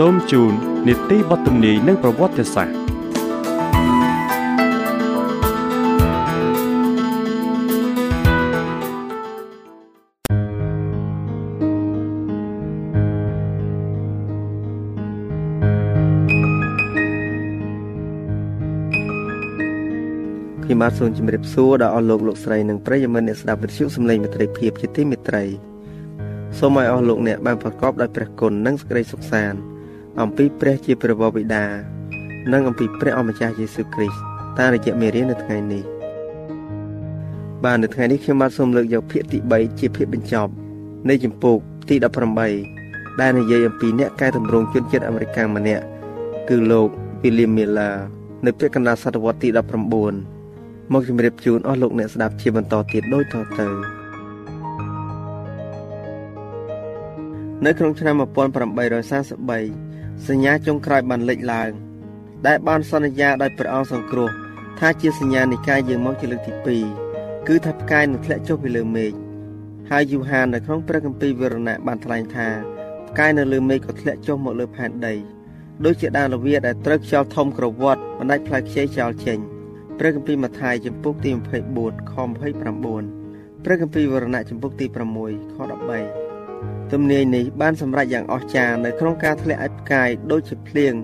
សូមជូននីតិបទទំនាយនិងប្រវត្តិសាស្ត្រខ្ញុំបាទសូមជម្រាបសួរដល់អស់លោកលោកស្រីនិងប្រិយមិត្តអ្នកស្ដាប់វិទ្យុសំឡេងមិត្តភាពជាទីមេត្រីសូមឲ្យអស់លោកអ្នកបានប្រកបដោយព្រះគុណនិងសេចក្តីសុខសាន្ត អំពីព្រះជាព្រះបិតានិងអំពីព្រះអម្ចាស់យេស៊ូវគ្រីស្ទតាមរយៈមេរៀននៅថ្ងៃនេះបាទនៅថ្ងៃនេះខ្ញុំបាទសូមលើកយកភាគទី3ជាភាគបញ្ចប់នៃចម្ពោះទី18ដែលនិយាយអំពីអ្នកកែតម្រង់ជនជាតិអាមេរិកម្នាក់គឺលោក William Miller នៅពេលកណ្ដាលសតវត្សទី19មកជម្រាបជូនអស់លោកអ្នកស្ដាប់ជាបន្តទៀតដូចតទៅនៅក្នុងឆ្នាំ1843 សញ្ញាចុងក្រោយបានលេចឡើង ដែលបានសន្យាដោយព្រះអង្គសង្គ្រោះថាជាសញ្ញានៃការយាងមកជាលើកទី2គឺថាផ្កាយនឹងធ្លាក់ចុះពីលើមេឃហើយយូហាននៅក្នុងព្រះគម្ពីរវិរណៈបានថ្លែងថាផ្កាយនៅលើមេឃក៏ធ្លាក់ចុះមកលើផែនដីដូចជាដានលវាដែលត្រូវខ្យល់ធំក្រវត្តបណ្ដាច់ផ្លែខ្ចីចោលចេញព្រះគម្ពីរម៉ាថាយចំពុកទី24ខ29ព្រះគម្ពីរវរណៈចំពុកទី6ខ13 ទំនាយនេះបានសម្រេចយ៉ាងអស្ចារ្យនៅក្នុងការធ្លាក់ឲ្យផ្កាយដូចជាភ្លៀង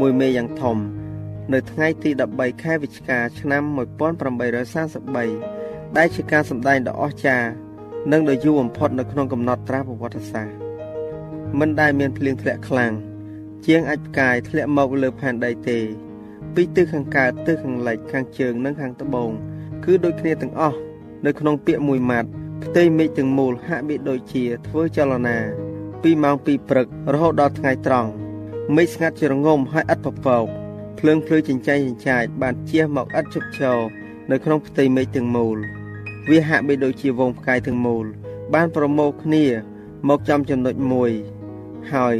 មួយមេយ៉ាងធំ នៅថ្ងៃទី13ខែវិច្ឆិកាឆ្នាំ1833ដែលជាការសម្ដែងដ៏អស្ចារ្យនិងដ៏យូរបំផុតនៅក្នុងកំណត់ត្រាប្រវត្តិសាស្ត្រមិនដែលមានភ្លៀងធ្លាក់ខ្លាំងជាងអាចផ្កាយធ្លាក់មកលើផែនដីទេ ពីទិសខាងកើតទិសខាងលិចខាងជើងនិងខាងត្បូង គឺដូចគ្នាទាំងអស់នៅក្នុងពាក្យមួយម៉ាត់ ផ្ទៃមេឃទាំងមូលហាក់បីដូចជាធ្វើចលនាពីម៉ោង2ព្រឹករហូតដល់ថ្ងៃត្រង់មេឃស្ងាត់ជារងំហើយឥតពពកភ្លើងភ្លឺចិញ្ចែងចិញ្ចាចបានជះមកឥតជប់ឈរនៅក្នុងផ្ទៃមេឃទាំងមូលវាហាក់បីដូចជាវងផ្កាយទាំងមូលបានប្រមូលគ្នាមកចំចំណុចមួយហើយ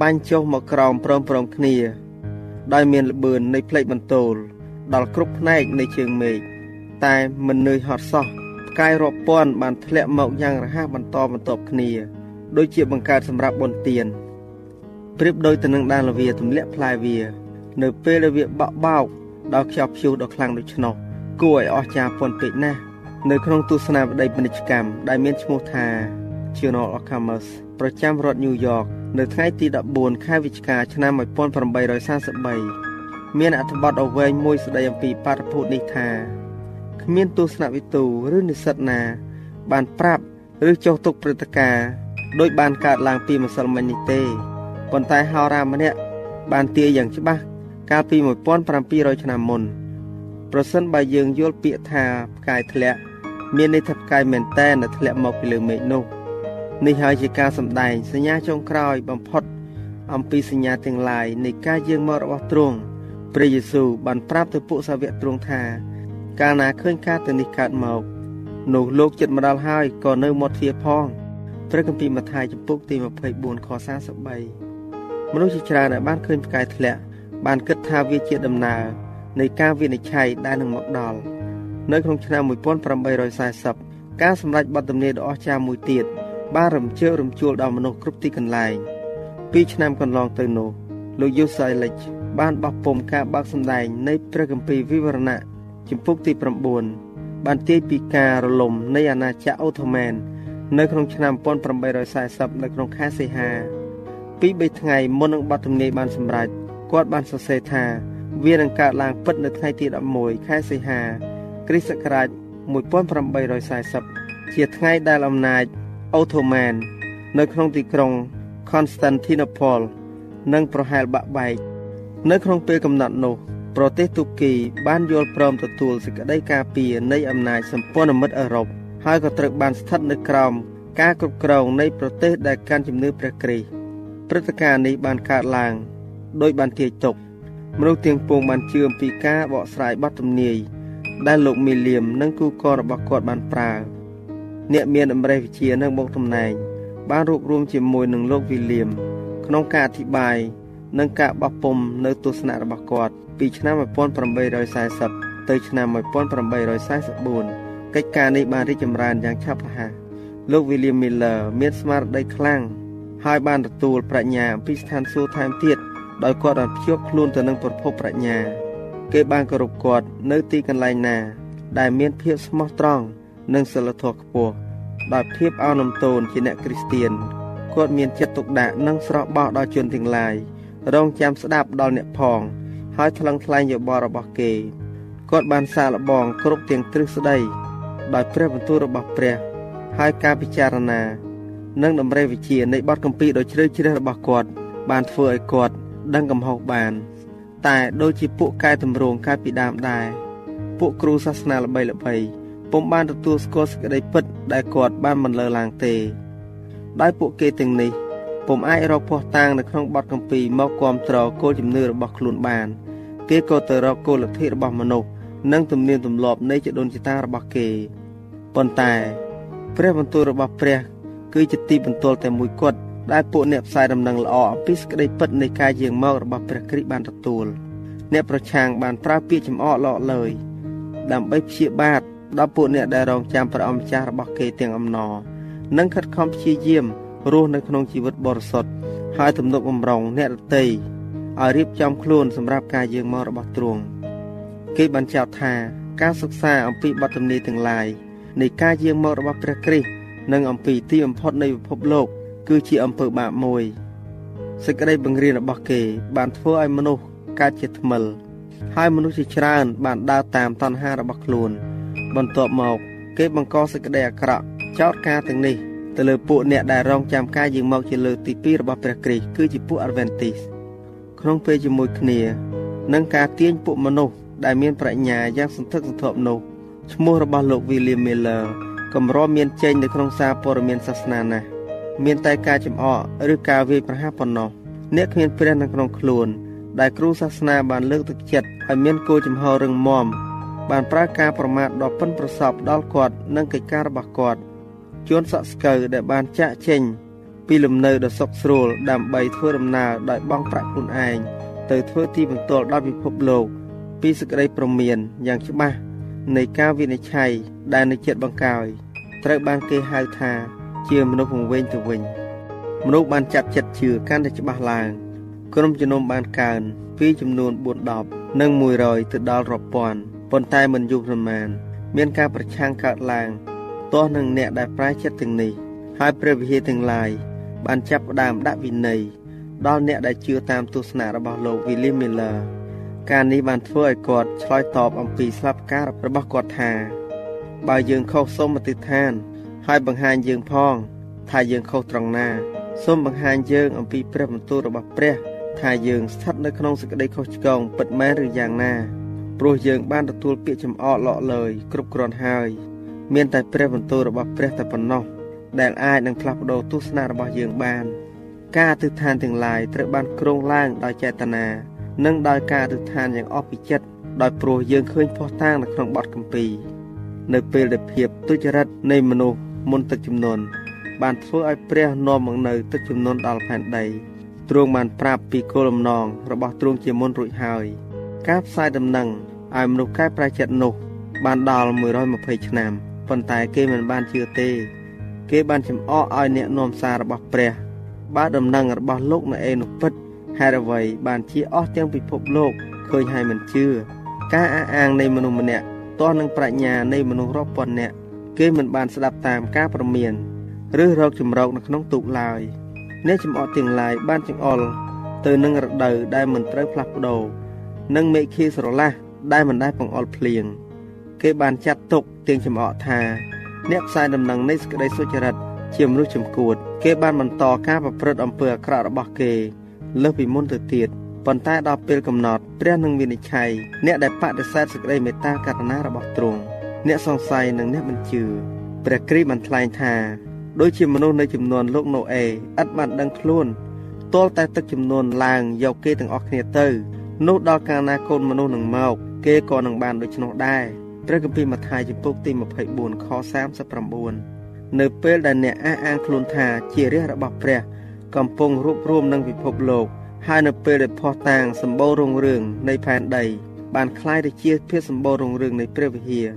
បាញ់ចុះមកក្រោមព្រមព្រំគ្នា ដោយមានល្បឿននៃផ្លេកបន្ទោលដល់គ្រប់ផ្នែកនៃជើងមេឃតែមិននឿយហត់សោះផ្កាយរាប់ពាន់បានធ្លាក់មកយ៉ាងរហ័សបន្តបន្ទាប់គ្នាដូចជាបង្កើតសម្រាប់បុណ្យទានប្រៀបដូចទៅនឹងដានលវាទម្លាក់ផ្លែវា នៅពេលដែលវាបក់បោកដល់ខ្យល់ព្យុះដ៏ខ្លាំងដូច្នោះគួរឲ្យអស្ចារ្យពន់ពេកណាស់នៅក្នុងទស្សនាវដ្តីពាណិជ្ជកម្មដែលមានឈ្មោះថា Journal of Commerce ប្រចាំរដ្ឋ New York នៅថ្ងៃទី14ខែវិច្ឆិកាឆ្នាំ1843មានអត្ថបទអវែងមួយស្ដីអំពីបាតុភូតនេះថា គ្មានទស្សនវិទូឬនិស្សិតណា បានប្រាប់ឬចុះទុកព្រឹត្តិការណ៍ដោយបានកើតឡើងពីម្សិលមិញនេះទេប៉ុន្តែហោរាម្នាក់បានទាយយ៉ាងច្បាស់កាលពី1700ឆ្នាំមុនប្រសិនបើយើងយល់ពាក្យថាផ្កាយធ្លាក់មានន័យថាផ្កាយមែនតែនដែលធ្លាក់មកពីលើមេឃនោះនេះហើយជាការសម្ដែងសញ្ញាចុងក្រោយបំផុត អំពីសញ្ញាទាំងឡាយនៃការយាងមករបស់ទ្រង់ព្រះយេស៊ូវបានប្រាប់ទៅពួកសាវកទ្រង់ថា កាលណាឃើញការទៅនេះកើតមកនោះលោកចិត្តមកដល់ហើយក៏នៅមាត់ទ្វារផងព្រះគម្ពីរម៉ាថាយចំពុកទី24ខ43មនុស្សជាច្រើនដែលបានឃើញផ្កាយធ្លាក់បានគិតថាវាជាដំណើរនៃការវិនិច្ឆ័យដែលនឹងមកដល់នៅក្នុងឆ្នាំ1840ការសម្រេចបទទំនាយដ៏អស្ចារ្យមួយទៀតបានរំជើបរំជួលដល់មនុស្សគ្រប់ទីកន្លែងពីឆ្នាំកន្លងទៅនោះលោកយូសៃលិចបានបោះពុំការបើកសម្ដែងនៃព្រះគម្ពីរវិវរណៈ ជំពូកទី9បានទាយពីការរលំនៃអាណាចក្រអូតូម៉ែននៅក្នុងឆ្នាំ1840នៅក្នុងខែសីហាពី3ថ្ងៃមុននឹងបទទំនាយបានសម្រេចគាត់បានសរសេរថាវានឹងកើតឡើងពិតនៅថ្ងៃទី11ខែសីហា គ្រិស្តសករាជ1840ជាថ្ងៃដែលអំណាចអូថូម៉ាន នៅក្នុងទីក្រុង Constantinople នឹងប្រហែលបាក់បែកនៅក្នុងពេលកំណត់នោះ ប្រទេសទូគីបានយល់ព្រមទទួលសេចក្តីការពារនៃអំណាចសម្ព័ន្ធមិត្តអឺរ៉ុបហើយក៏ត្រូវបានស្ថិតនៅក្រោមការគ្រប់គ្រងនៃប្រទេសដែលកាន់ជំនឿព្រះគ្រីស្ទព្រឹត្តិការណ៍នេះបានកើតឡើងដោយបានទាយទុកមនុស្សទាំងពួងបានជឿអំពីការបកស្រាយបទទំនាយដែលលោកមីលៀមនិងគូករបស់គាត់បានប្រើអ្នកមានអម្រេះវិជានិងមកតំណែងបានរួបរวมជាមួយនឹងលោកវីលៀមក្នុងការអធិប្បាយនិងការបោះពុំនៅទស្សនៈរបស់គាត់ ពីឆ្នាំ1840ទៅឆ្នាំ1844កិច្ចការនេះបានរីកចម្រើនយ៉ាងឆាប់រហ័សលោក William Miller មានស្មារតីខ្លាំងហើយបានទទួលប្រាជ្ញាអំពីស្ថានសួគ៌ថែមទៀតដោយគាត់បានភ្ជាប់ខ្លួនទៅនឹងប្រភពប្រាជ្ញា គេបានគោរពគាត់នៅទីកន្លែងណា ដែលមានភាពស្មោះត្រង់និងសិលធម៌ខ្ពស់ដោយភាពអោនលំទោនជាអ្នកគ្រីស្ទៀនគាត់មានចិត្តទុកដាក់និងស្រស់បោះដល់ជនទាំងឡាយរងចាំស្ដាប់ដល់អ្នកផង ហើយថ្លឹងថ្លែងយោបល់របស់គេគាត់បានសាកល្បងគ្រប់ទាំងទ្រឹស្ដីដោយព្រះបន្ទូលរបស់ព្រះ ហើយការពិចារណា និងតម្រេវិជានៃបទកម្ពីដ៏ជ្រៅជ្រះរបស់គាត់បានធ្វើឲ្យគាត់ដឹងកំហុសបាន តែដូចជាពួកកែតម្រង់កាលពីដើមដែរពួកគ្រូសាសនាល្បីល្បីពុំបានទទួលស្គាល់សេចក្តីពិតដែលគាត់បានបន្លឺឡើងទេ ដោយពួកគេទាំងនេះ ពុំអាចរកភ័ស្តុតាងនៅក្នុងបទកម្ពីមកគាំទ្រគោលជំនឿរបស់ខ្លួនបាន គេក៏ទៅរកគោលលទ្ធិរបស់មនុស្សនិងទំនៀមទម្លាប់នៃចដូនចតារបស់គេប៉ុន្តែព្រះបន្ទូលរបស់ព្រះ គឺជាទីបន្ទាល់តែមួយគត់ដែលពួកអ្នកផ្សាយដំណឹងល្អអំពីសេចក្តីពិតនៃការយាងមករបស់ព្រះគ្រីស្ទបានទទួលអ្នកប្រឆាំងបានប្រើពាក្យចំអកលក់លើយដើម្បីព្យាបាទដល់ពួកអ្នកដែលរងចាំព្រះអង្គម្ចាស់របស់គេទាំងអំណរនិងខិតខំព្យាយាម រស់នៅក្នុងជីវិតបរិសុទ្ធហើយទំនុកបំរុងអ្នករតីឲ្យរៀបចំខ្លួនសម្រាប់ការយាងមករបស់ទ្រង់គេបានចោទថាការសិក្សាអំពីបទទំនាយទាំងឡាយនៃការយាងមករបស់ព្រះគ្រីស្ទនិងអំពីទីបំផុតនៃពិភពលោក គឺជាអំពើបាបមួយសេចក្តីបង្រៀនរបស់គេ បានធ្វើឲ្យមនុស្សកើតជាថ្មិលហើយមនុស្សជាច្រើន បានដើរតាមតណ្ហារបស់ខ្លួន បន្ទាប់មក គេបង្កសេចក្តីអាក្រក់ចោទការទាំងនេះ ទៅលើពួកអ្នកដែលរងចាំការយាងមកជាលើកទី2របស់ព្រះគ្រីស្ទគឺជាពួក Adventist ក្នុងពេលជាមួយគ្នានឹងការទាញពួកមនុស្សដែលមានប្រាជ្ញាយ៉ាងសន្ធឹកសន្ធាប់នោះឈ្មោះរបស់លោក William Miller កម្រមានចេញនៅក្នុងសារព័ត៌មានសាសនាណាស់មានតែការចំអកឬការវាយប្រហារប៉ុណ្ណោះអ្នកគ្មានព្រះនៅក្នុងខ្លួន ដែលគ្រូសាសនាបានលើកទឹកចិត្តឲ្យមានគោលចំហររឹងមាំបានប្រើការប្រមាថដ៏ប៉ិនប្រសប់ដល់គាត់និងកិច្ចការរបស់គាត់ ជួនសក់ស្កូវដែលបានចាក់ចេញ ពីលំនៅដ៏សុខស្រួលដើម្បីធ្វើដំណើរដោយបង់ប្រាក់ខ្លួនឯងទៅធ្វើទីបន្ទាល់ដល់ពិភពលោក ពីសេចក្តីប្រមានយ៉ាងច្បាស់នៃការវិនិច្ឆ័យដែលនៅចិត្តបង្កោយត្រូវបានគេហៅថាជាមនុស្សវង្វេងទៅវិញមនុស្សបានចាប់ចិត្តជឿកាន់តែច្បាស់ឡើងក្រុមជំនុំបានកើនពីចំនួន410និង100ទៅដល់រាប់ពាន់ប៉ុន្តែមិនយូរប៉ុន្មាន មានការប្រឆាំងកើតឡើង ទាស់នឹងអ្នកដែលប្រាចិត្តទាំងនេះហើយព្រះវិហារទាំងឡាយបានចាប់ផ្ដើមដាក់វិន័យដល់អ្នកដែលជឿតាមទស្សនៈរបស់លោក William Miller ការនេះបានធ្វើឲ្យគាត់ឆ្លើយតបអំពីស្លាប់ការរបស់គាត់ថា បើយើងខុសសូមអធិដ្ឋាន ហើយបង្ហាញយើងផង ថាយើងខុសត្រង់ណាសូមបង្ហាញយើងអំពីព្រះបន្ទូលរបស់ព្រះ ថាយើងស្ថិតនៅក្នុងសេចក្តីខុសឆ្គងពិតមែនឬយ៉ាងណាព្រោះយើងបានទទួលពាក្យចំអកលក់លើយគ្រប់គ្រាន់ហើយ មានតែព្រះបន្ទូលរបស់ព្រះតែប៉ុណ្ណោះដែលអាចនឹងផ្លាស់ប្ដូរទស្សនៈរបស់យើងបានការអធិដ្ឋានទាំងឡាយត្រូវបានគ្រោងឡើងដោយចេតនានិងដោយការអធិដ្ឋានយ៉ាងអស់ពីចិត្តដោយព្រោះយើងឃើញផុសតាងនៅក្នុងបទគម្ពីរនៅពេលដែលភាពទុច្ចរិតនៃមនុស្សមុនទឹកចំនួនបានធ្វើឲ្យព្រះនាំមកនៅទឹកចំនួនដល់ផែនដីទ្រង់បានប្រាប់ពីគោលបំណងរបស់ទ្រង់ជាមុនរួចហើយការផ្សាយដំណឹងឲ្យមនុស្សកែប្រែចិត្តនោះបានដល់120ឆ្នាំ ប៉ុន្តែគេមិនបានជឿទេ គេបានចំអកឲ្យអ្នកនាំសាររបស់ព្រះបើដំណឹងរបស់លោកនៅអេនោះពិតហេតុអ្វីបានជាអស់ទាំងពិភពលោកឃើញហើយមិនជឿការអះអាងនៃមនុស្សម្នាក់ទាស់នឹងប្រាជ្ញានៃមនុស្សរាប់ពាន់នាក់គេមិនបានស្ដាប់តាមការប្រមានឬរកចម្រោកនៅក្នុងទូកឡើយអ្នកចំអកទាំងឡាយបានចង្អុលទៅនឹងរដូវដែលមិនត្រូវផ្លាស់ប្ដូរនិងមេឃាស្រឡះដែលមិនដែលបង្អុលភ្លៀង គេបានចាត់ទុកទាំងចំអកថាអ្នកផ្សាយដំណឹងនៃសេចក្តីសុចរិតជាមនុស្សចំគួត គេបានបន្តការប្រព្រឹត្តអំពើអាក្រក់របស់គេ លើសពីមុនទៅទៀតប៉ុន្តែដល់ពេលកំណត់ព្រះនឹងវិនិច្ឆ័យអ្នកដែលបដិសេធសេចក្តីមេត្តាករុណារបស់ទ្រង់អ្នកសង្ស័យនិងអ្នកមិនជឿព្រះគ្រីស្ទបានថ្លែងថាដូចជាមនុស្សនៅចំនួនលោកណូអេឥតបានដឹងខ្លួនទាល់តែទឹកចំនួនឡើងយកគេទាំងអស់គ្នាទៅនោះដល់កាលណាកូនមនុស្សនឹងមក គេក៏នឹងបានដូច្នោះដែរ ព្រះគម្ពីរម៉ាថាយចំពុកទី24ខ39នៅពេលដែលអ្នកអះអាងខ្លួនថាជារាជរបស់ព្រះ កំពុងរួបរวมនឹងពិភពលោកហើយនៅពេលដែលផោះតាងសម្បូររុងរឿងនៃផែនដី បានคล้ายទៅជាភាពសម្បូររុងរឿងនៃព្រះវិហារ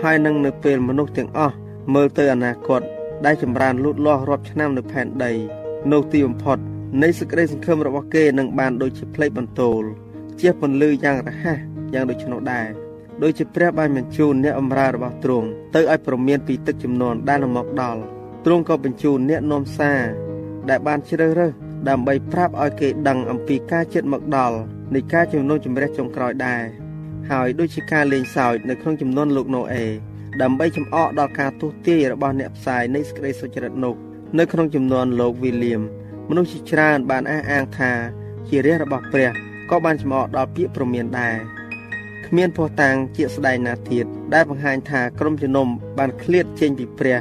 ហើយនឹងនៅពេលមនុស្សទាំងអស់មើលទៅអនាគតដែលចម្រើនលូតលាស់រាប់ឆ្នាំនៅផែនដីនៅទីបំផុតនៃសេចក្តីសង្ឃឹមរបស់គេនឹងបានដូចជាផ្លេកបន្ទោលជាពន្លឺយ៉ាងរហ័សយ៉ាងដូច្នោះដែរ ដូចជាព្រះបានបញ្ជូនអ្នកអំរើរបស់ទ្រង់ទៅឲ្យប្រមានពីទឹកចំនួនដែលនឹងមកដល់ទ្រង់ក៏បញ្ជូនអ្នកនាំសារដែលបានជ្រើសរើសដើម្បីប្រាប់ឲ្យគេដឹងអំពីការចិត្តមកដល់នៃការជំនុំជម្រះចុងក្រោយដែរហើយដូចជាការលេងសើចនៅក្នុងចំនួនលោកណូអេដើម្បីចំអកដល់ការទស្សទាយរបស់អ្នកផ្សាយនៃសេចក្តីសុចរិតនោះនៅក្នុងចំនួនលោកវីលៀមមនុស្សជាច្រើនបានអះអាងថាជារាជរបស់ព្រះក៏បានចំអកដល់ពាក្យព្រមានដែរ គ្មានភ័ស្តុតាងជាក់ស្ដែងណាទៀតដែលបង្ហាញថាក្រុមជំនុំបានឃ្លាតចេញពីព្រះ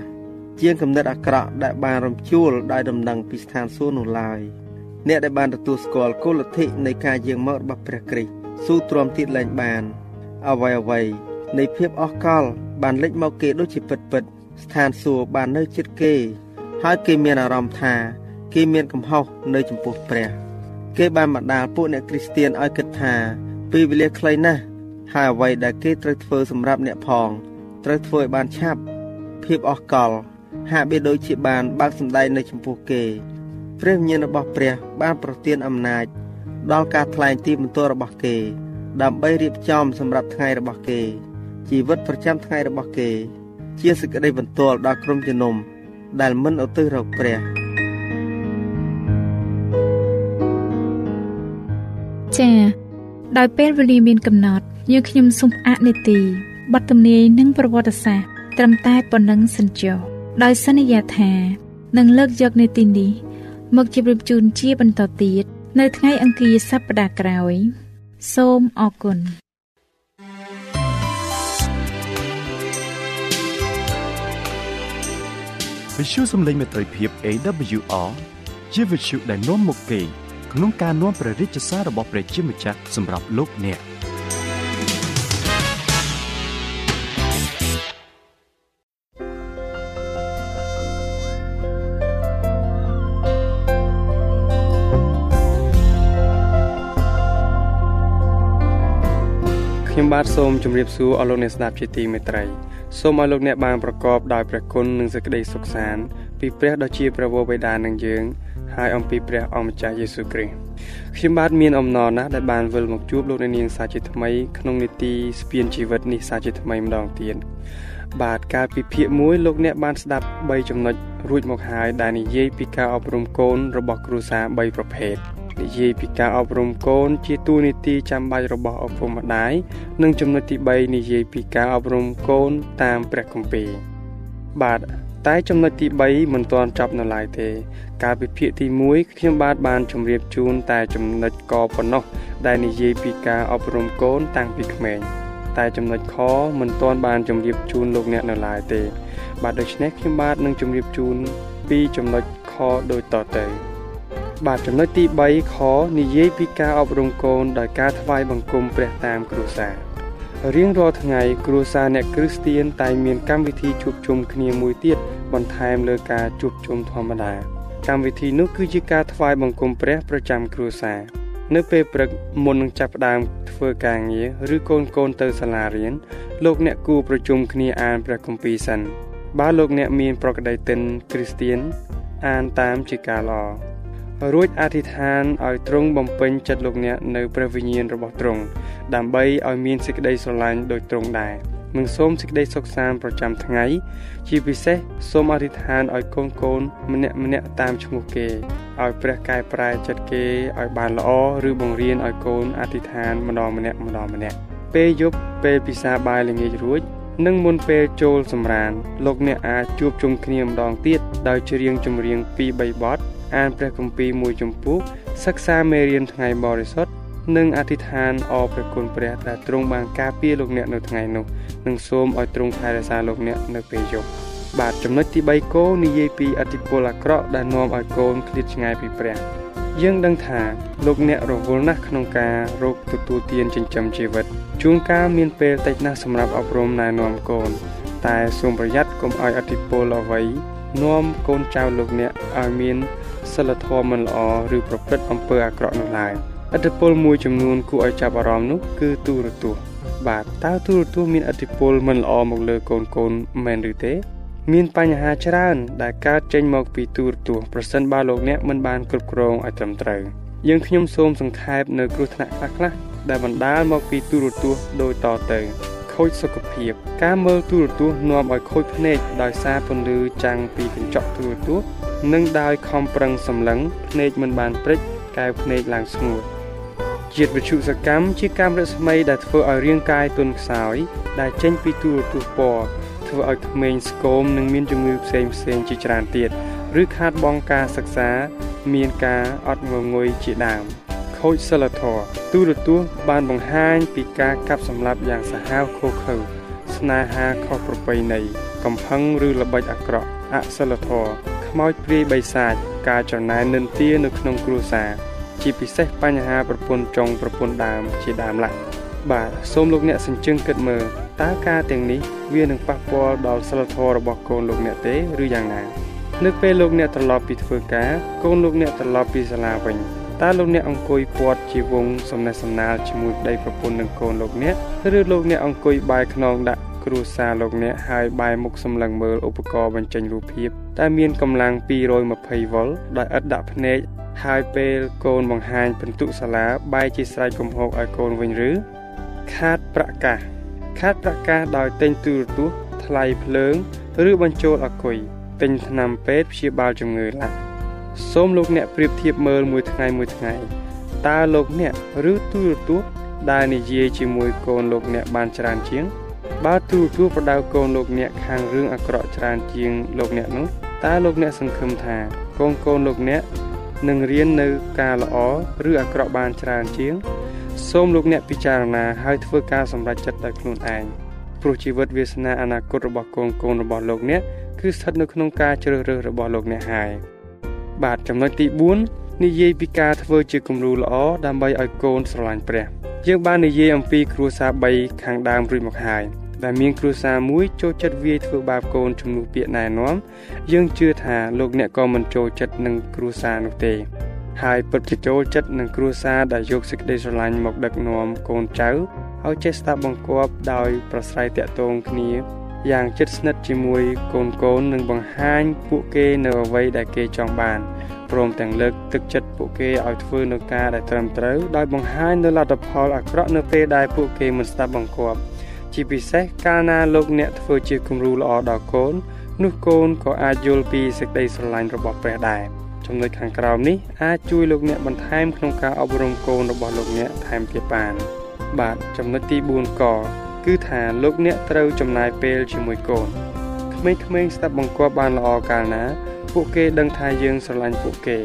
ជាងគំនិតអាក្រក់ដែលបានរំជួលដោយដំណឹងពីស្ថានសួគ៌នោះឡើយអ្នកដែលបានទទួលស្គាល់គោលលទ្ធិនៃការយាងមករបស់ព្រះគ្រីស្ទស៊ូទ្រាំទៀតលែងបានអ្វីអ្វីនៃភាពអស់កល បានលេចមកគេដូចជាពិតពិតស្ថានសួគ៌បាននៅជិតគេ ហើយគេមានអារម្មណ៍ថា គេមានកំហុសនៅចំពោះព្រះ គេបានបណ្ដាលពួកអ្នកគ្រីស្ទៀនឲ្យគិតថាពេលវេលាខ្លីណាស់ ហើយអ្វីដែលគេត្រូវធ្វើសម្រាប់អ្នកផងត្រូវធ្វើឲ្យបានឆាប់ភាពអស់កលហាក់បីដូចជាបានបើកសម្ដែងនៅចំពោះគេព្រះវិញ្ញាណរបស់ព្រះបានប្រទានអំណាច ដល់ការថ្លែងទីបន្ទាល់របស់គេ ដើម្បីរៀបចំសម្រាប់ថ្ងៃរបស់គេ ជីវិតប្រចាំថ្ងៃរបស់គេ ជាសេចក្តីបន្ទាល់ដល់ក្រុមជំនុំដែលមិនឧទ្ទិសរកព្រះចា៎ដោយពេលវេលាមានកំណត់ យើងខ្ញុំសូមអនុទីបទទំនាយនិងប្រវត្តិសាស្ត្រត្រឹមតែប៉ុណ្ណឹងសិនចុះដោយសន្យាថានឹងលើកយកនេតិនេះមកជម្រាបជូនជាបន្តទៀតនៅថ្ងៃអង្គារសប្តាហ៍ក្រោយ សូមអរគុណវិទ្យុសំឡេងមេត្រីភាព AWR ជាវិទ្យុដែលនាំមកពីក្នុងការនាំព្រះរាជសាររបស់ព្រះជាម្ចាស់សម្រាប់លោកអ្នក ខ្ញុំបាទសូមជម្រាបសួរអស់លោកអ្នកស្ដាប់ជាទីមេត្រីសូមឲ្យលោកអ្នកបានប្រកបដោយព្រះគុណនិងសេចក្តីសុខសាន្តពីព្រះដ៏ជាព្រះវរបិតានឹងយើងហើយអំពីព្រះអម្ចាស់យេស៊ូវគ្រីស្ទខ្ញុំបាទមានអំណរណាស់ដែលបានវិលមកជួបលោកអ្នកនាងសាជាថ្មីក្នុងនីតិស្ពានជីវិតនេះសាជាថ្មីម្ដងទៀតបាទកាលពីភាគ1លោកអ្នកបានស្ដាប់3ចំណុចរួចមកហើយដែលនិយាយពីការអប់រំកូនរបស់គ្រួសារ3ប្រភេទ និយាយពីការអប់រំកូន ជាទូនីតិចាំបាច់របស់ឪពុកម្ដាយនិងចំណុចទី3និយាយពីការអប់រំកូនតាមព្រះគម្ពីរបាទតែចំណុចទី3មិនទាន់ចប់នៅឡើយទេ កាលពីភាគទី1ខ្ញុំបាទបានជម្រាបជូនតែចំណុចកប៉ុណ្ណោះដែលនិយាយពីការអប់រំកូនតាំងពីក្មេងតែចំណុចខមិនទាន់បានជម្រាបជូនលោកអ្នកនៅឡើយទេ បាទដូច្នេះខ្ញុំបាទនឹងជម្រាបជូនពីចំណុចខដូចតទៅ បាទចំណុចទី3ខនិយាយពីការអប់រំកូនដោយការថ្វាយបង្គំព្រះតាមគ្រួសាររៀងរាល់ថ្ងៃគ្រួសារអ្នកគ្រីស្ទៀនតែងមានកម្មវិធីជួបជុំគ្នាមួយទៀតបន្ថែមលើការជួបជុំធម្មតាកម្មវិធីនោះគឺជាការថ្វាយបង្គំព្រះប្រចាំគ្រួសារនៅពេលព្រឹកមុននឹងចាប់ផ្ដើមធ្វើការងារឬកូនកូនទៅសាលារៀនលោកអ្នកគួរប្រជុំគ្នាអានព្រះគម្ពីរសិនបើលោកអ្នកមានប្រក្តីទិនគ្រីស្ទៀនអានតាមជាការល្អ រួចអធិដ្ឋានឲ្យទ្រង់បំពេញចិត្តលោកអ្នកនៅព្រះវិញ្ញាណរបស់ទ្រង់ដើម្បីឲ្យមានសេចក្តីស្រឡាញ់ដូចទ្រង់ដែរនិងសូមសេចក្តីសុខសាន្តប្រចាំថ្ងៃ ជាពិសេសសូមអធិដ្ឋានឲ្យកូនកូនម្នាក់ម្នាក់តាមឈ្មោះគេឲ្យព្រះកែប្រែចិត្តគេឲ្យបានល្អឬបង្រៀនឲ្យកូនអធិដ្ឋានម្ដងម្នាក់ម្ដងម្នាក់ពេលយប់ពេលពិសាបាយល្ងាចរួចនិងមុនពេលចូលសម្រានលោកអ្នកអាចជួបជុំគ្នាម្ដងទៀតដោយច្រៀងចម្រៀង2 3បទ អានព្រះគម្ពីរមួយចំពោះសិក្សាមេរៀនថ្ងៃបរិសុទ្ធនិងអធិដ្ឋានអរព្រះគុណព្រះដែលទ្រង់បានការពារលោកអ្នកនៅថ្ងៃនោះនិងសូមឲ្យទ្រង់ថែរក្សាលោកអ្នកនៅពេលយប់បាទចំណុចទី3គោនិយាយពីអតិពលអាក្រក់ដែលនាំឲ្យកូនឃ្លាតឆ្ងាយពីព្រះយើងដឹងថាលោកអ្នករវល់ណាស់ក្នុងការរកទទួលទានចិញ្ចឹមជីវិតជួនកាលមានពេលតិចណាស់សម្រាប់អប់រំណែនាំកូន តែសូមប្រយ័ត្នកុំឲ្យអតិពលអ្វីនាំកូនចៅលោកអ្នកឲ្យមាន សិលធម៌មិនល្អឬប្រព្រឹត្តអំពើអាក្រក់នោះឡើយឥទ្ធិពលមួយចំនួនគួរឲ្យចាប់អារម្មណ៍នោះគឺទូរទស្សន៍បាទតើទូរទស្សន៍មានឥទ្ធិពលមិនល្អមកលើកូនកូនមែនឬទេ មានបញ្ហាច្រើន ដែលកើតចេញមកពីទូរទស្សន៍ប្រសិនបើលោកអ្នកមិនបានគ្រប់គ្រងឲ្យត្រឹមត្រូវយើងខ្ញុំសូមសង្ខេបនៅគ្រោះថ្នាក់ខ្លះៗដែលបណ្ដាលមកពីទូរទស្សន៍ដូចតទៅខូចសុខភាពការមើលទូរទស្សន៍នាំឲ្យខូចភ្នែកដោយសារពន្លឺចាំងពីកញ្ចក់ទូរទស្សន៍ និងដោយខំប្រឹងសម្លឹងភ្នែកមិនបានព្រិចកែវភ្នែកឡើងស្ងួតជាតិវិទ្យុសកម្មជាកាំរស្មីដែលធ្វើឲ្យរាងកាយទន់ខ្សោយដែលចេញពីទូរទស្សន៍ពណ៌ធ្វើឲ្យក្មេងស្គមនិងមានជំងឺផ្សេងផ្សេងជាច្រើនទៀតឬខាតបង់ការសិក្សា មានការអត់ងងុយជាដើមខូចសិលធម៌ទូរទស្សន៍បានបង្ហាញពីការកាប់សម្លាប់យ៉ាងសាហាវឃោឃៅស្នេហាខុសប្រពៃណីកំផឹងឬល្បិចអាក្រក់អសិលធម៌ ខ្មោចព្រាយបិសាចការចំណាយនិន្ទានៅក្នុងគ្រួសារជាពិសេសបញ្ហាប្រពន្ធចុងប្រពន្ធដើមជាដើមឡាបាទសូមលោកអ្នកសញ្ជឹងគិតមើលតើការទាំងនេះវានឹងប៉ះពាល់ដល់សិលធម៌របស់កូនលោកអ្នកទេឬយ៉ាងណានៅពេលលោកអ្នកត្រឡប់ពីធ្វើការកូនលោកអ្នកត្រឡប់ពីសាលាវិញតើលោកអ្នកអង្គុយពាត់ជាវងសំណេះសំណាលជាមួយប្តីប្រពន្ធនិងកូនលោកអ្នកឬលោកអ្នកអង្គុយបាយខ្នងដាក់ គ្រួសារលោកអ្នកហើយបែរមុខសម្លឹងមើលឧបករណ៍បញ្ចេញរូបភាពតែមានកម្លាំង220វ៉ុលដោយឥតដាក់ភ្នែកហើយពេលកូនបង្ហាញពិន្ទុសាលាបែរជាស្រែកកំហុសឲ្យកូនវិញឬខាតប្រកាសខាតប្រកាសដោយទិញទូរទស្សន៍ថ្លៃភ្លើង ឬបញ្ចូលអគុយទិញថ្នាំពេទ្យព្យាបាលជំងឺឡាក់សូមលោកអ្នកប្រៀបធៀបមើលមួយថ្ងៃមួយថ្ងៃតើលោកអ្នកឬទូរទស្សន៍ដែលនិយាយជាមួយកូនលោកអ្នកបានច្រើនជាង បើទូរទស្សន៍ប្រដៅកូនលោកអ្នកខាងរឿងអាក្រក់ច្រើនជាងលោកអ្នកនោះតើលោកអ្នកសង្ឃឹមថាកូនកូនលោកអ្នកនឹងរៀននៅការល្អឬអាក្រក់បានច្រើនជាង សូមលោកអ្នកពិចារណាហើយធ្វើការសម្រេចចិត្តដោយខ្លួនឯងព្រោះជីវិតវាសនាអនាគតរបស់កូនកូនរបស់លោកអ្នកគឺស្ថិតនៅក្នុងការជ្រើសរើសរបស់លោកអ្នកហើយបាទចំណុចទី4និយាយពីការធ្វើជាគំរូល្អដើម្បីឲ្យកូនស្រឡាញ់ព្រះយើងបាននិយាយអំពីគ្រួសារ3ខាងដើមរួចមកហើយ ដែលមានគ្រួសារមួយចូលចិត្តវាយធ្វើបាបកូនជំនួសពាក្យណែនាំយើងជឿថាលោកអ្នកក៏មិនចូលចិត្តនឹងគ្រួសារនោះទេហើយពិតជាចូលចិត្តនឹងគ្រួសារដែលយកសេចក្តីស្រឡាញ់មកដឹកនាំកូនចៅឲ្យចេះស្ដាប់បង្គាប់ដោយប្រស្រ័យតាក់ទងគ្នាយ៉ាងជិតស្និទ្ធជាមួយកូនកូននិងបង្ហាញពួកគេនៅអ្វីដែលគេចង់បានព្រមទាំងលើកទឹកចិត្តពួកគេឲ្យធ្វើនៅការដែលត្រឹមត្រូវដោយបង្ហាញនូវលទ្ធផលអាក្រក់នៅពេលដែលពួកគេមិនស្ដាប់បង្គាប់ ជាពិសេសកាលណាលោកអ្នកធ្វើជាគំរូល្អដល់កូន នោះកូនក៏អាចយល់ពីសេចក្តីស្រឡាញ់របស់ព្រះដែរចំណុចខាងក្រោមនេះអាចជួយលោកអ្នកបន្ថែមក្នុងការអប់រំកូនរបស់លោកអ្នកថែមទៀតបាន បាទចំណុចទី4កគឺថាលោកអ្នកត្រូវចំណាយពេលជាមួយកូនក្មេងៗស្ដាប់បង្គាប់បានល្អកាលណា ពួកគេដឹងថាយើងស្រឡាញ់ពួកគេ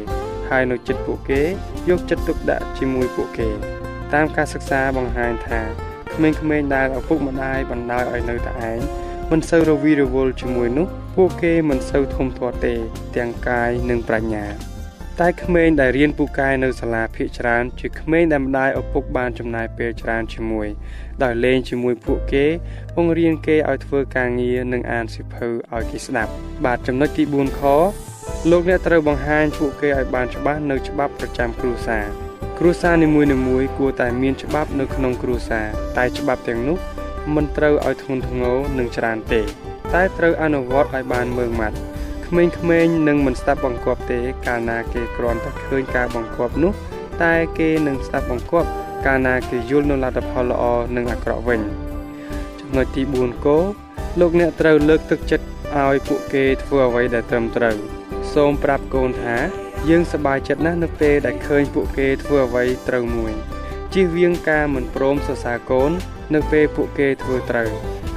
ហើយនៅចិត្តពួកគេយកចិត្តទុកដាក់ជាមួយពួកគេ តាមការសិក្សាបង្ហាញថា ក្មេងៗដែលឪពុកម្ដាយបណ្ដោយឲ្យនៅតែឯងមិនសូវរវីរវល់ជាមួយនោះ ពួកគេមិនសូវធំធាត់ទេ ទាំងកាយនិងប្រាជ្ញា តែក្មេងដែលរៀនពូកែនៅសាលាភាគច្រើន ជាក្មេងដែលម្ដាយឪពុកបានចំណាយពេលច្រើនជាមួយ ដោយលេងជាមួយពួកគេបង្រៀនគេឲ្យធ្វើការងារនិងអានសៀវភៅឲ្យគេស្ដាប់ បាទចំណុចទី4ខលោកអ្នកត្រូវបង្ហាញពួកគេឲ្យបានច្បាស់នៅច្បាប់ប្រចាំគ្រួសារ គ្រួសារនីមួយៗគួរតែមានច្បាប់នៅក្នុងគ្រួសារតែច្បាប់ទាំងនោះមិនត្រូវឲ្យធ្ងន់ធ្ងរនិងច្រើនទេ តែត្រូវអនុវត្តឲ្យបានម៉ឺងម៉ាត់ក្មេងៗនឹងមិនស្ដាប់បង្គាប់ទេ កាលណាគេគ្រាន់តែឃើញការបង្គាប់នោះ តែគេនឹងស្ដាប់បង្គាប់ កាលណាគេយល់នូវលទ្ធផលល្អនិងអាក្រក់វិញចំណចំណុចទី4គោលោកអ្នកត្រូវលើកទឹកចិត្តឲ្យពួកគេធ្វើអ្វីដែលត្រឹមត្រូវ សូមប្រាប់កូនថា យើងសប្បាយចិត្តណាស់នៅពេលដែលឃើញពួកគេធ្វើអ្វីត្រូវមួយជៀសវាងការមិនព្រមសរសើរកូន នៅពេលពួកគេធ្វើត្រូវ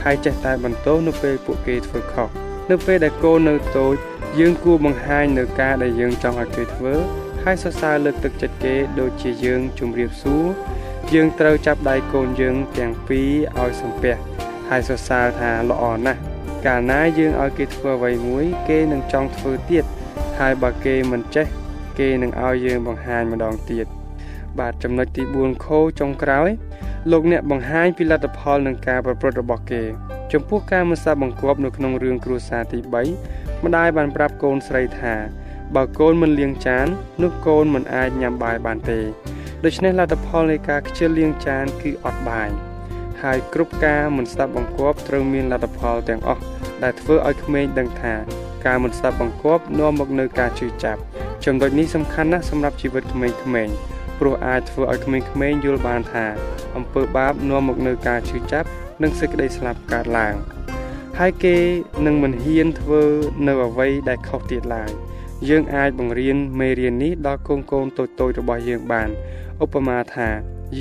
ហើយចេះតែបន្ទោសនៅពេលពួកគេធ្វើខុសនៅពេលដែលកូននៅតូចយើងគួរបង្ហាញនៅការដែលយើងចង់ឲ្យគេធ្វើ ហើយសរសើរលើកទឹកចិត្តគេដូចជាយើងជម្រាបសួរយើងត្រូវចាប់ដៃកូនយើងទាំងពីរឲ្យសំពះហើយសរសើរថាល្អណាស់កាលណាយើងឲ្យគេធ្វើអ្វីមួយ គេនឹងចង់ធ្វើទៀត ហើយបើគេមិនចេះ គេនឹងឲ្យយើងបង្ហាញម្ដងទៀតបាទចំណុចទី4ខចុងក្រោយ លោកអ្នកបង្ហាញពីលទ្ធផលនឹងការប្រព្រឹត្តរបស់គេ ចំពោះការមិនសាបង្គាប់នៅក្នុងរឿងគ្រួសារទី3ម្ដាយបានប្រាប់កូនស្រីថាបើកូនមិនលាងចាន នោះកូនមិនអាចញ៉ាំបាយបានទេដូច្នេះលទ្ធផលនៃការខ្ជិលលាងចានគឺអត់បាយហើយគ្រប់ការមិនស្ដាប់បង្គាប់ត្រូវមានលទ្ធផលទាំងអស់ដែលធ្វើឲ្យក្មេងដឹងថា ការមិនស្ដាប់បង្គាប់នាំមកនូវការជឿចាប់ចំណុចនេះសំខាន់ណាស់សម្រាប់ជីវិតក្មេងៗព្រោះអាចធ្វើឲ្យក្មេងៗយល់បានថាអំពើបាបនាំមកនូវការឈឺចាប់និងសេចក្តីស្លាប់កើតឡើងហើយគេនឹងមិនហ៊ានធ្វើនៅអ្វីដែលខុសទៀតឡើយយើងអាចបង្រៀនមេរៀននេះដល់កូនកូនតូចៗរបស់យើងបានឧបមាថា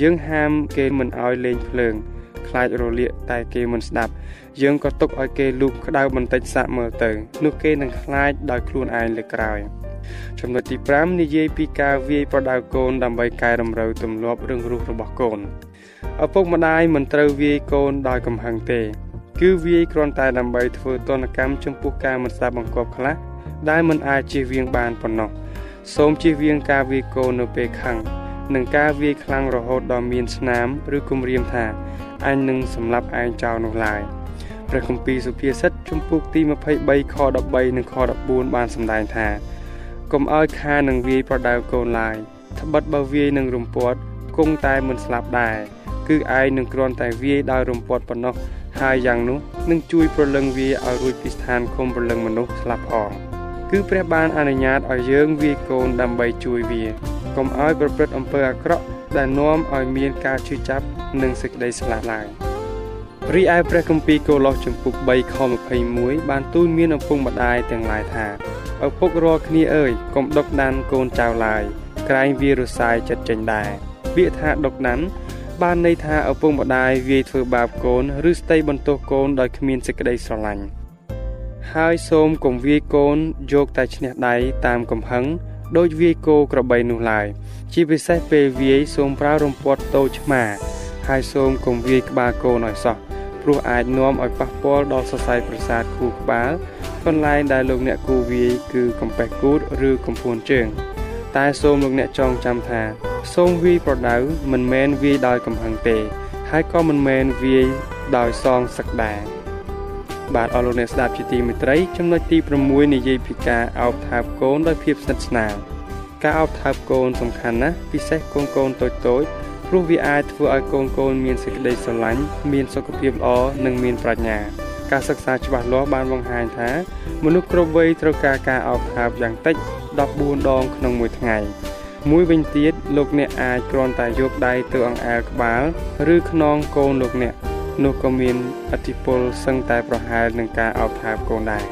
យើងហាមគេមិនឲ្យលេងភ្លើង ខ្លាចរលាកតែគេមិនស្ដាប់ យើងក៏ទុកឲ្យគេលូកក្តៅបន្តិចសាក់មើលទៅនោះគេនឹងខ្លាចដោយខ្លួនឯងលើក្រោយចំណុចទី5និយាយពីការវាយប្រដៅកូនដើម្បីកែតម្រូវទម្លាប់រឿងរស់របស់កូនឪពុកម្ដាយមិនត្រូវវាយកូនដោយកំហឹងទេ គឺវាយគ្រាន់តែដើម្បីធ្វើទណ្ឌកម្មចំពោះការមិនស្ដាប់បង្គាប់ខ្លះដែលមិនអាចជៀសវាងបានប៉ុណ្ណោះសូមជៀសវាងការវាយកូននៅពេលខឹងនិងការវាយខ្លាំងរហូតដល់មានស្នាម ឬគំរាមថាអញនឹងសម្លាប់ឯងចោលនោះឡើយ ព្រះគម្ពីរសុភាសិតជំពូកទី23ខ13និងខ14បានសម្ដែងថាកុំឲ្យខានឹងវាយប្រដៅកូនឡើយត្បិតបើវាយនឹងរំពាត់គង់តែមិនស្លាប់ដែរគឺឯងនឹងគ្រាន់តែវាយដោយរំពាត់ប៉ុណ្ណោះហើយយ៉ាងនោះនឹងជួយប្រលឹងវាឲ្យរួចពីស្ថានឃុំប្រលឹងមនុស្សស្លាប់ផងគឺព្រះបានអនុញ្ញាតឲ្យយើងវាយកូនដើម្បីជួយវាកុំឲ្យប្រព្រឹត្តអំពើអាក្រក់ដែលនាំឲ្យមានការឈឺចាប់និងសេចក្តីស្លាប់ឡើយ រីឯព្រះគម្ពីរកូឡូសចំពុក3ខ21បានទូលមានឪពុកម្ដាយទាំងឡាយថាឪពុករាល់គ្នាអើយកុំដុកដានកូនចៅឡើយក្រែងវារសាយចិត្តចេញដែរពាក្យថាដុកដានបានន័យថាឪពុកម្ដាយវាយធ្វើបាបកូនឬស្ដីបន្ទោសកូនដោយគ្មានសេចក្តីស្រឡាញ់ហើយសូមកុំវាយកូនយកតែឈ្នះដៃតាមកំហឹងដូចវាយគោក្របីនោះឡើយជាពិសេសពេលវាយសូមប្រើរំពាត់តូចឆ្មា ហើយសូមកុំវាយក្បាលកូនឲ្យសោះ ព្រោះអាចនាំឲ្យប៉ះពាល់ដល់សរសៃប្រសាទខួរក្បាលកន្លែងដែលលោកអ្នកគូវាយគឺកំពះគូតឬកំពួនជើង តែសូមលោកអ្នកចងចាំថា សូមវាយប្រដៅមិនមែនវាយដោយកំហឹងទេ ហើយក៏មិនមែនវាយដោយសងសឹកដែរបាទអរលោកអ្នកស្ដាប់ជាទីមេត្រី ចំណុចទី6និយាយពីការអោបថើបកូនដោយភាពស្និទ្ធស្នាលការអោបថើបកូនសំខាន់ណាស់ពិសេសកូនកូនតូចតូច ព្រោះវាអាចធ្វើឲ្យកូនកូនមានសេចក្តីស្រឡាញ់មានសុខភាពល្អនិងមានប្រាជ្ញា ការសិក្សាច្បាស់លាស់បានបង្ហាញថា មនុស្សគ្រប់វ័យត្រូវការការអោបថើបយ៉ាងតិច14ដងក្នុងមួយថ្ងៃមួយវិញទៀតលោកអ្នកអាចគ្រាន់តែយកដៃទៅអង្អែលក្បាល ឬខ្នងកូនលោកអ្នកនោះក៏មានអធិពលសឹងតែប្រហែលនឹងការអោបថើបកូនដែរ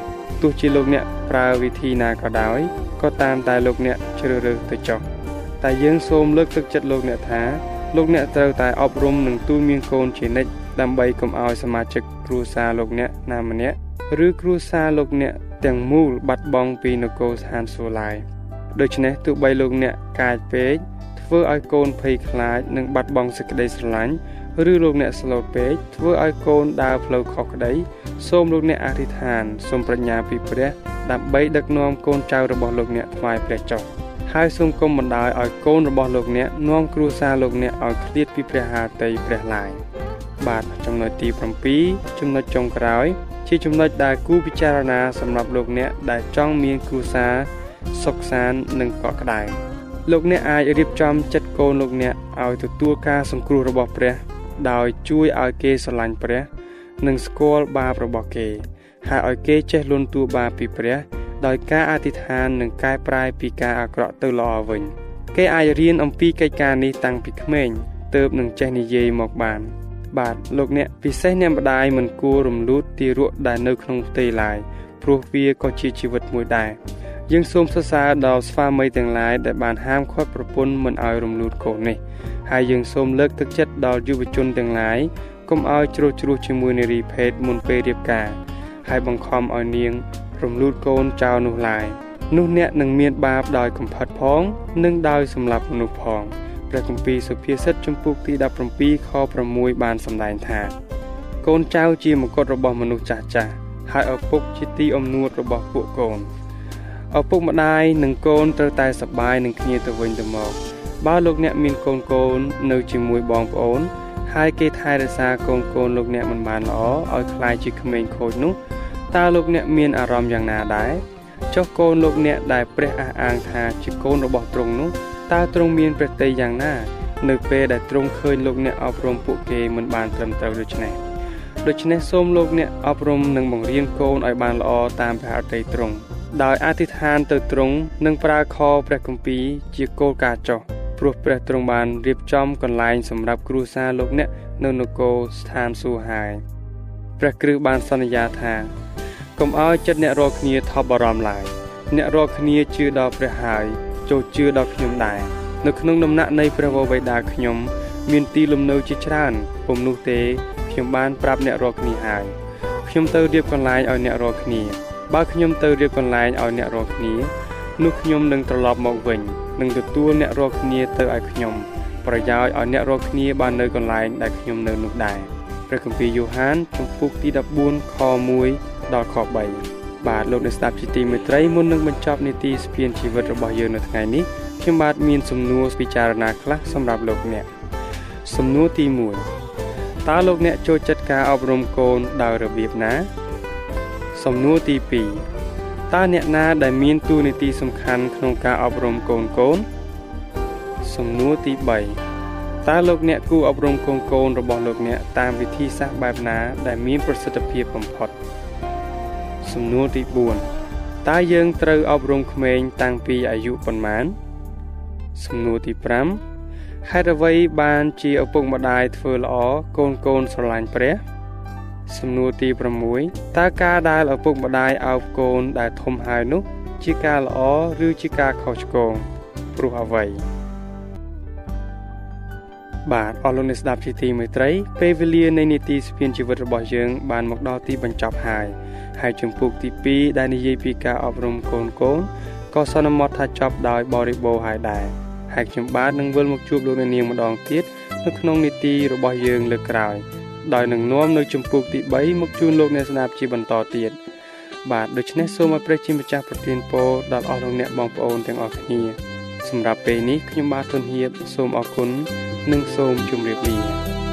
ទោះជាលោកអ្នកប្រើវិធីណាក៏ដោយក៏តាមតែលោកអ្នកជ្រើសរើសទៅចុះតែយើងសូមលើកទឹកចិត្តលោកអ្នកថា លោកអ្នកត្រូវតែអប់រំនិងទូលមានកូនជានិច្ចដើម្បីកុំឲ្យសមាជិកគ្រួសារលោកអ្នកណាម្នាក់ឬគ្រួសារលោកអ្នកទាំងមូលបាត់បង់ពីនគរស្ថានសួគ៌ឡើយដូច្នេះទោះបីលោកអ្នកកាចពេកធ្វើឲ្យកូនភ័យខ្លាចនិងបាត់បង់សេចក្តីស្រឡាញ់ឬលោកអ្នកស្លូតពេកធ្វើឲ្យកូនដើរផ្លូវខុសក្តីសូមលោកអ្នកអធិដ្ឋានសូមប្រាជ្ញាពីព្រះដើម្បីដឹកនាំកូនចៅរបស់លោកអ្នកថ្វាយព្រះចុះ ហើយសូមគុំបណ្ដោយឲ្យកូនរបស់លោកអ្នកនាំគ្រួសារលោកអ្នកឲ្យឃ្លាតពីព្រះハតីព្រះឡាយបាទចំណុចទី7ចំណុចចុងក្រោយ ជាចំណុចដែលគូពិចារណាសម្រាប់លោកអ្នកដែលចង់មានគ្រួសារសុខសាន្តនិងកក់ក្ដៅលោកអ្នកអាចរៀបចំចិត្តកូនលោកអ្នកឲ្យទទួលការសង្គ្រោះរបស់ព្រះ ដោយជួយឲ្យគេស្រឡាញ់ព្រះ និងស្គាល់បាបរបស់គេ ហើយឲ្យគេចេះលន់តួបាបពីព្រះ ដោយការអធិដ្ឋាននិងកែប្រែពីការអាក្រក់ទៅល្អវិញគេអាចរៀនអំពីកិច្ចការនេះតាំងពីក្មេងទើបនឹងចេះនិយាយមកបាន បាទលោកអ្នកពិសេសអ្នកម្ដាយមិនគួររំលូតទារកដែលនៅក្នុងផ្ទៃឡើយព្រោះវាក៏ជាជីវិតមួយដែរយើងសូមសរសើរដល់ស្វាមីទាំងឡាយដែលបានហាមឃាត់ប្រពន្ធមិនឲ្យរំលូតកូននេះហើយយើងសូមលើកទឹកចិត្តដល់យុវជនទាំងឡាយកុំឲ្យជ្រុះជ្រួសជាមួយនារីភេទមុនពេលរៀបការហើយបង្ខំឲ្យនាង រំលូតកូនចោលនោះឡើយនោះអ្នកនឹងមានបាបដោយកំផិតផង និងដោយសម្លាប់មនុស្សផងព្រះគម្ពីរសុភាសិតចំពុកទី17ខ6បានសម្ដែងថា កូនចៅជាមកុដរបស់មនុស្សចាស់ចាស់ហើយឪពុកជាទីអំនួតរបស់ពួកកូនឪពុកម្ដាយនិងកូនត្រូវតែសប្បាយនឹងគ្នាទៅវិញទៅមកបើលោកអ្នកមានកូនកូននៅជាមួយបងប្អូនហើយគេថែរក្សាកូនកូនលោកអ្នកមិនបានល្អឲ្យคล้ายជាក្មេងខូចនោះ តើលោកអ្នកមានអារម្មណ៍យ៉ាងណាដែរចុះកូនលោកអ្នកដែលព្រះអះអាងថាជាកូនរបស់ទ្រង់នោះតើទ្រង់មានព្រះតីយ៉ាងណា នៅពេលដែលទ្រង់ឃើញលោកអ្នកអប់រំពួកគេមិនបានត្រឹមត្រូវដូច្នេះដូច្នេះសូមលោកអ្នកអប់រំនិងបង្រៀនកូនឲ្យបានល្អតាមព្រះអតីតទ្រង់ដោយអធិដ្ឋានទៅទ្រង់និងប្រើខព្រះគម្ពីរជាគោលការណ៍ចោះព្រោះព្រះទ្រង់បានរៀបចំកន្លែងសម្រាប់គ្រួសារលោកអ្នកនៅនគរស្ថានសួគ៌ហើយ ព្រះគ្រឹះបានសន្យាថាកុំឲ្យចិត្តអ្នករាល់គ្នាថប់បារម្ភឡើយអ្នករាល់គ្នាជឿដល់ព្រះហើយចូលជឿដល់ខ្ញុំដែរនៅក្នុងដំណាក់នៃព្រះវរបិតាខ្ញុំមានទីលំនៅជាច្រើនពុំនោះទេខ្ញុំបានប្រាប់អ្នករាល់គ្នាហើយខ្ញុំទៅរៀបកន្លែងឲ្យអ្នករាល់គ្នាបើខ្ញុំទៅរៀបកន្លែងឲ្យអ្នករាល់គ្នានោះខ្ញុំនឹងត្រឡប់មកវិញនឹងទទួលអ្នករាល់គ្នាទៅឲ្យខ្ញុំប្រយោជន៍ឲ្យអ្នករាល់គ្នាបាននៅកន្លែងដែលខ្ញុំនៅនោះដែរ ព្រះគម្ពីរយ៉ូហានជំពូកទី14ខ1ដល់ខ3បាទលោកអ្នកស្ដាប់ជាទីមេត្រីមុននឹងបញ្ចប់នីតិស្ពានជីវិតរបស់យើងនៅថ្ងៃនេះខ្ញុំបាទមានសំណួរពិចារណាខ្លះសម្រាប់លោកអ្នកសំណួរទី1តើលោកអ្នកចូលចិត្តការអប់រំកូនដោយរបៀបណា សំណួរទី2តើអ្នកណាដែលមានតួនាទីសំខាន់ក្នុងការអប់រំកូនកូន សំណួរទី3 តើលោកអ្នកគួរអប់រំកូនកូនរបស់លោកអ្នកតាមវិធីសាស្ត្របែបណាដែលមានប្រសិទ្ធភាពបំផុតសំណួរទី4តើយើងត្រូវអប់រំក្មេងតាំងពីអាយុប៉ុន្មានសំណួរទី5ហេតុអ្វីបានជាឪពុកម្ដាយធ្វើល្អកូនកូនស្រឡាញ់ព្រះសំណួរទី6តើការដែលឪពុកម្ដាយអោបកូនដែលធំហើយនោះ ជាការល្អឬជាការខុសឆ្គងព្រោះអ្វី បាទអស់លោកអ្នកស្ដាប់ជាទីមេត្រីពេលវេលានៃនីតិស្ពានជីវិតរបស់យើង បានមកដល់ទីបញ្ចប់ហើយហើយជំពូកទី2ដែលនិយាយពីការអប់រំកូនកូនក៏សន្មត់ថាចប់ដោយបរិបូរហើយដែរហើយខ្ញុំបាទនឹងវិលមកជួបលោកអ្នកនាងម្ដងទៀតនៅក្នុងនីតិរបស់យើងលើកក្រោយដោយនឹងនាំនៅជំពូកទី3មកជូនលោកអ្នកស្ដាប់ជាបន្តទៀតបាទដូច្នេះសូមឲ្យព្រះជាម្ចាស់ប្រទានពរដល់អស់លោកអ្នកបងប្អូនទាំងអស់គ្នាសម្រាប់ពេលនេះខ្ញុំបាទទុនហៀបសូមអរគុណ និងសូមជម្រាបលា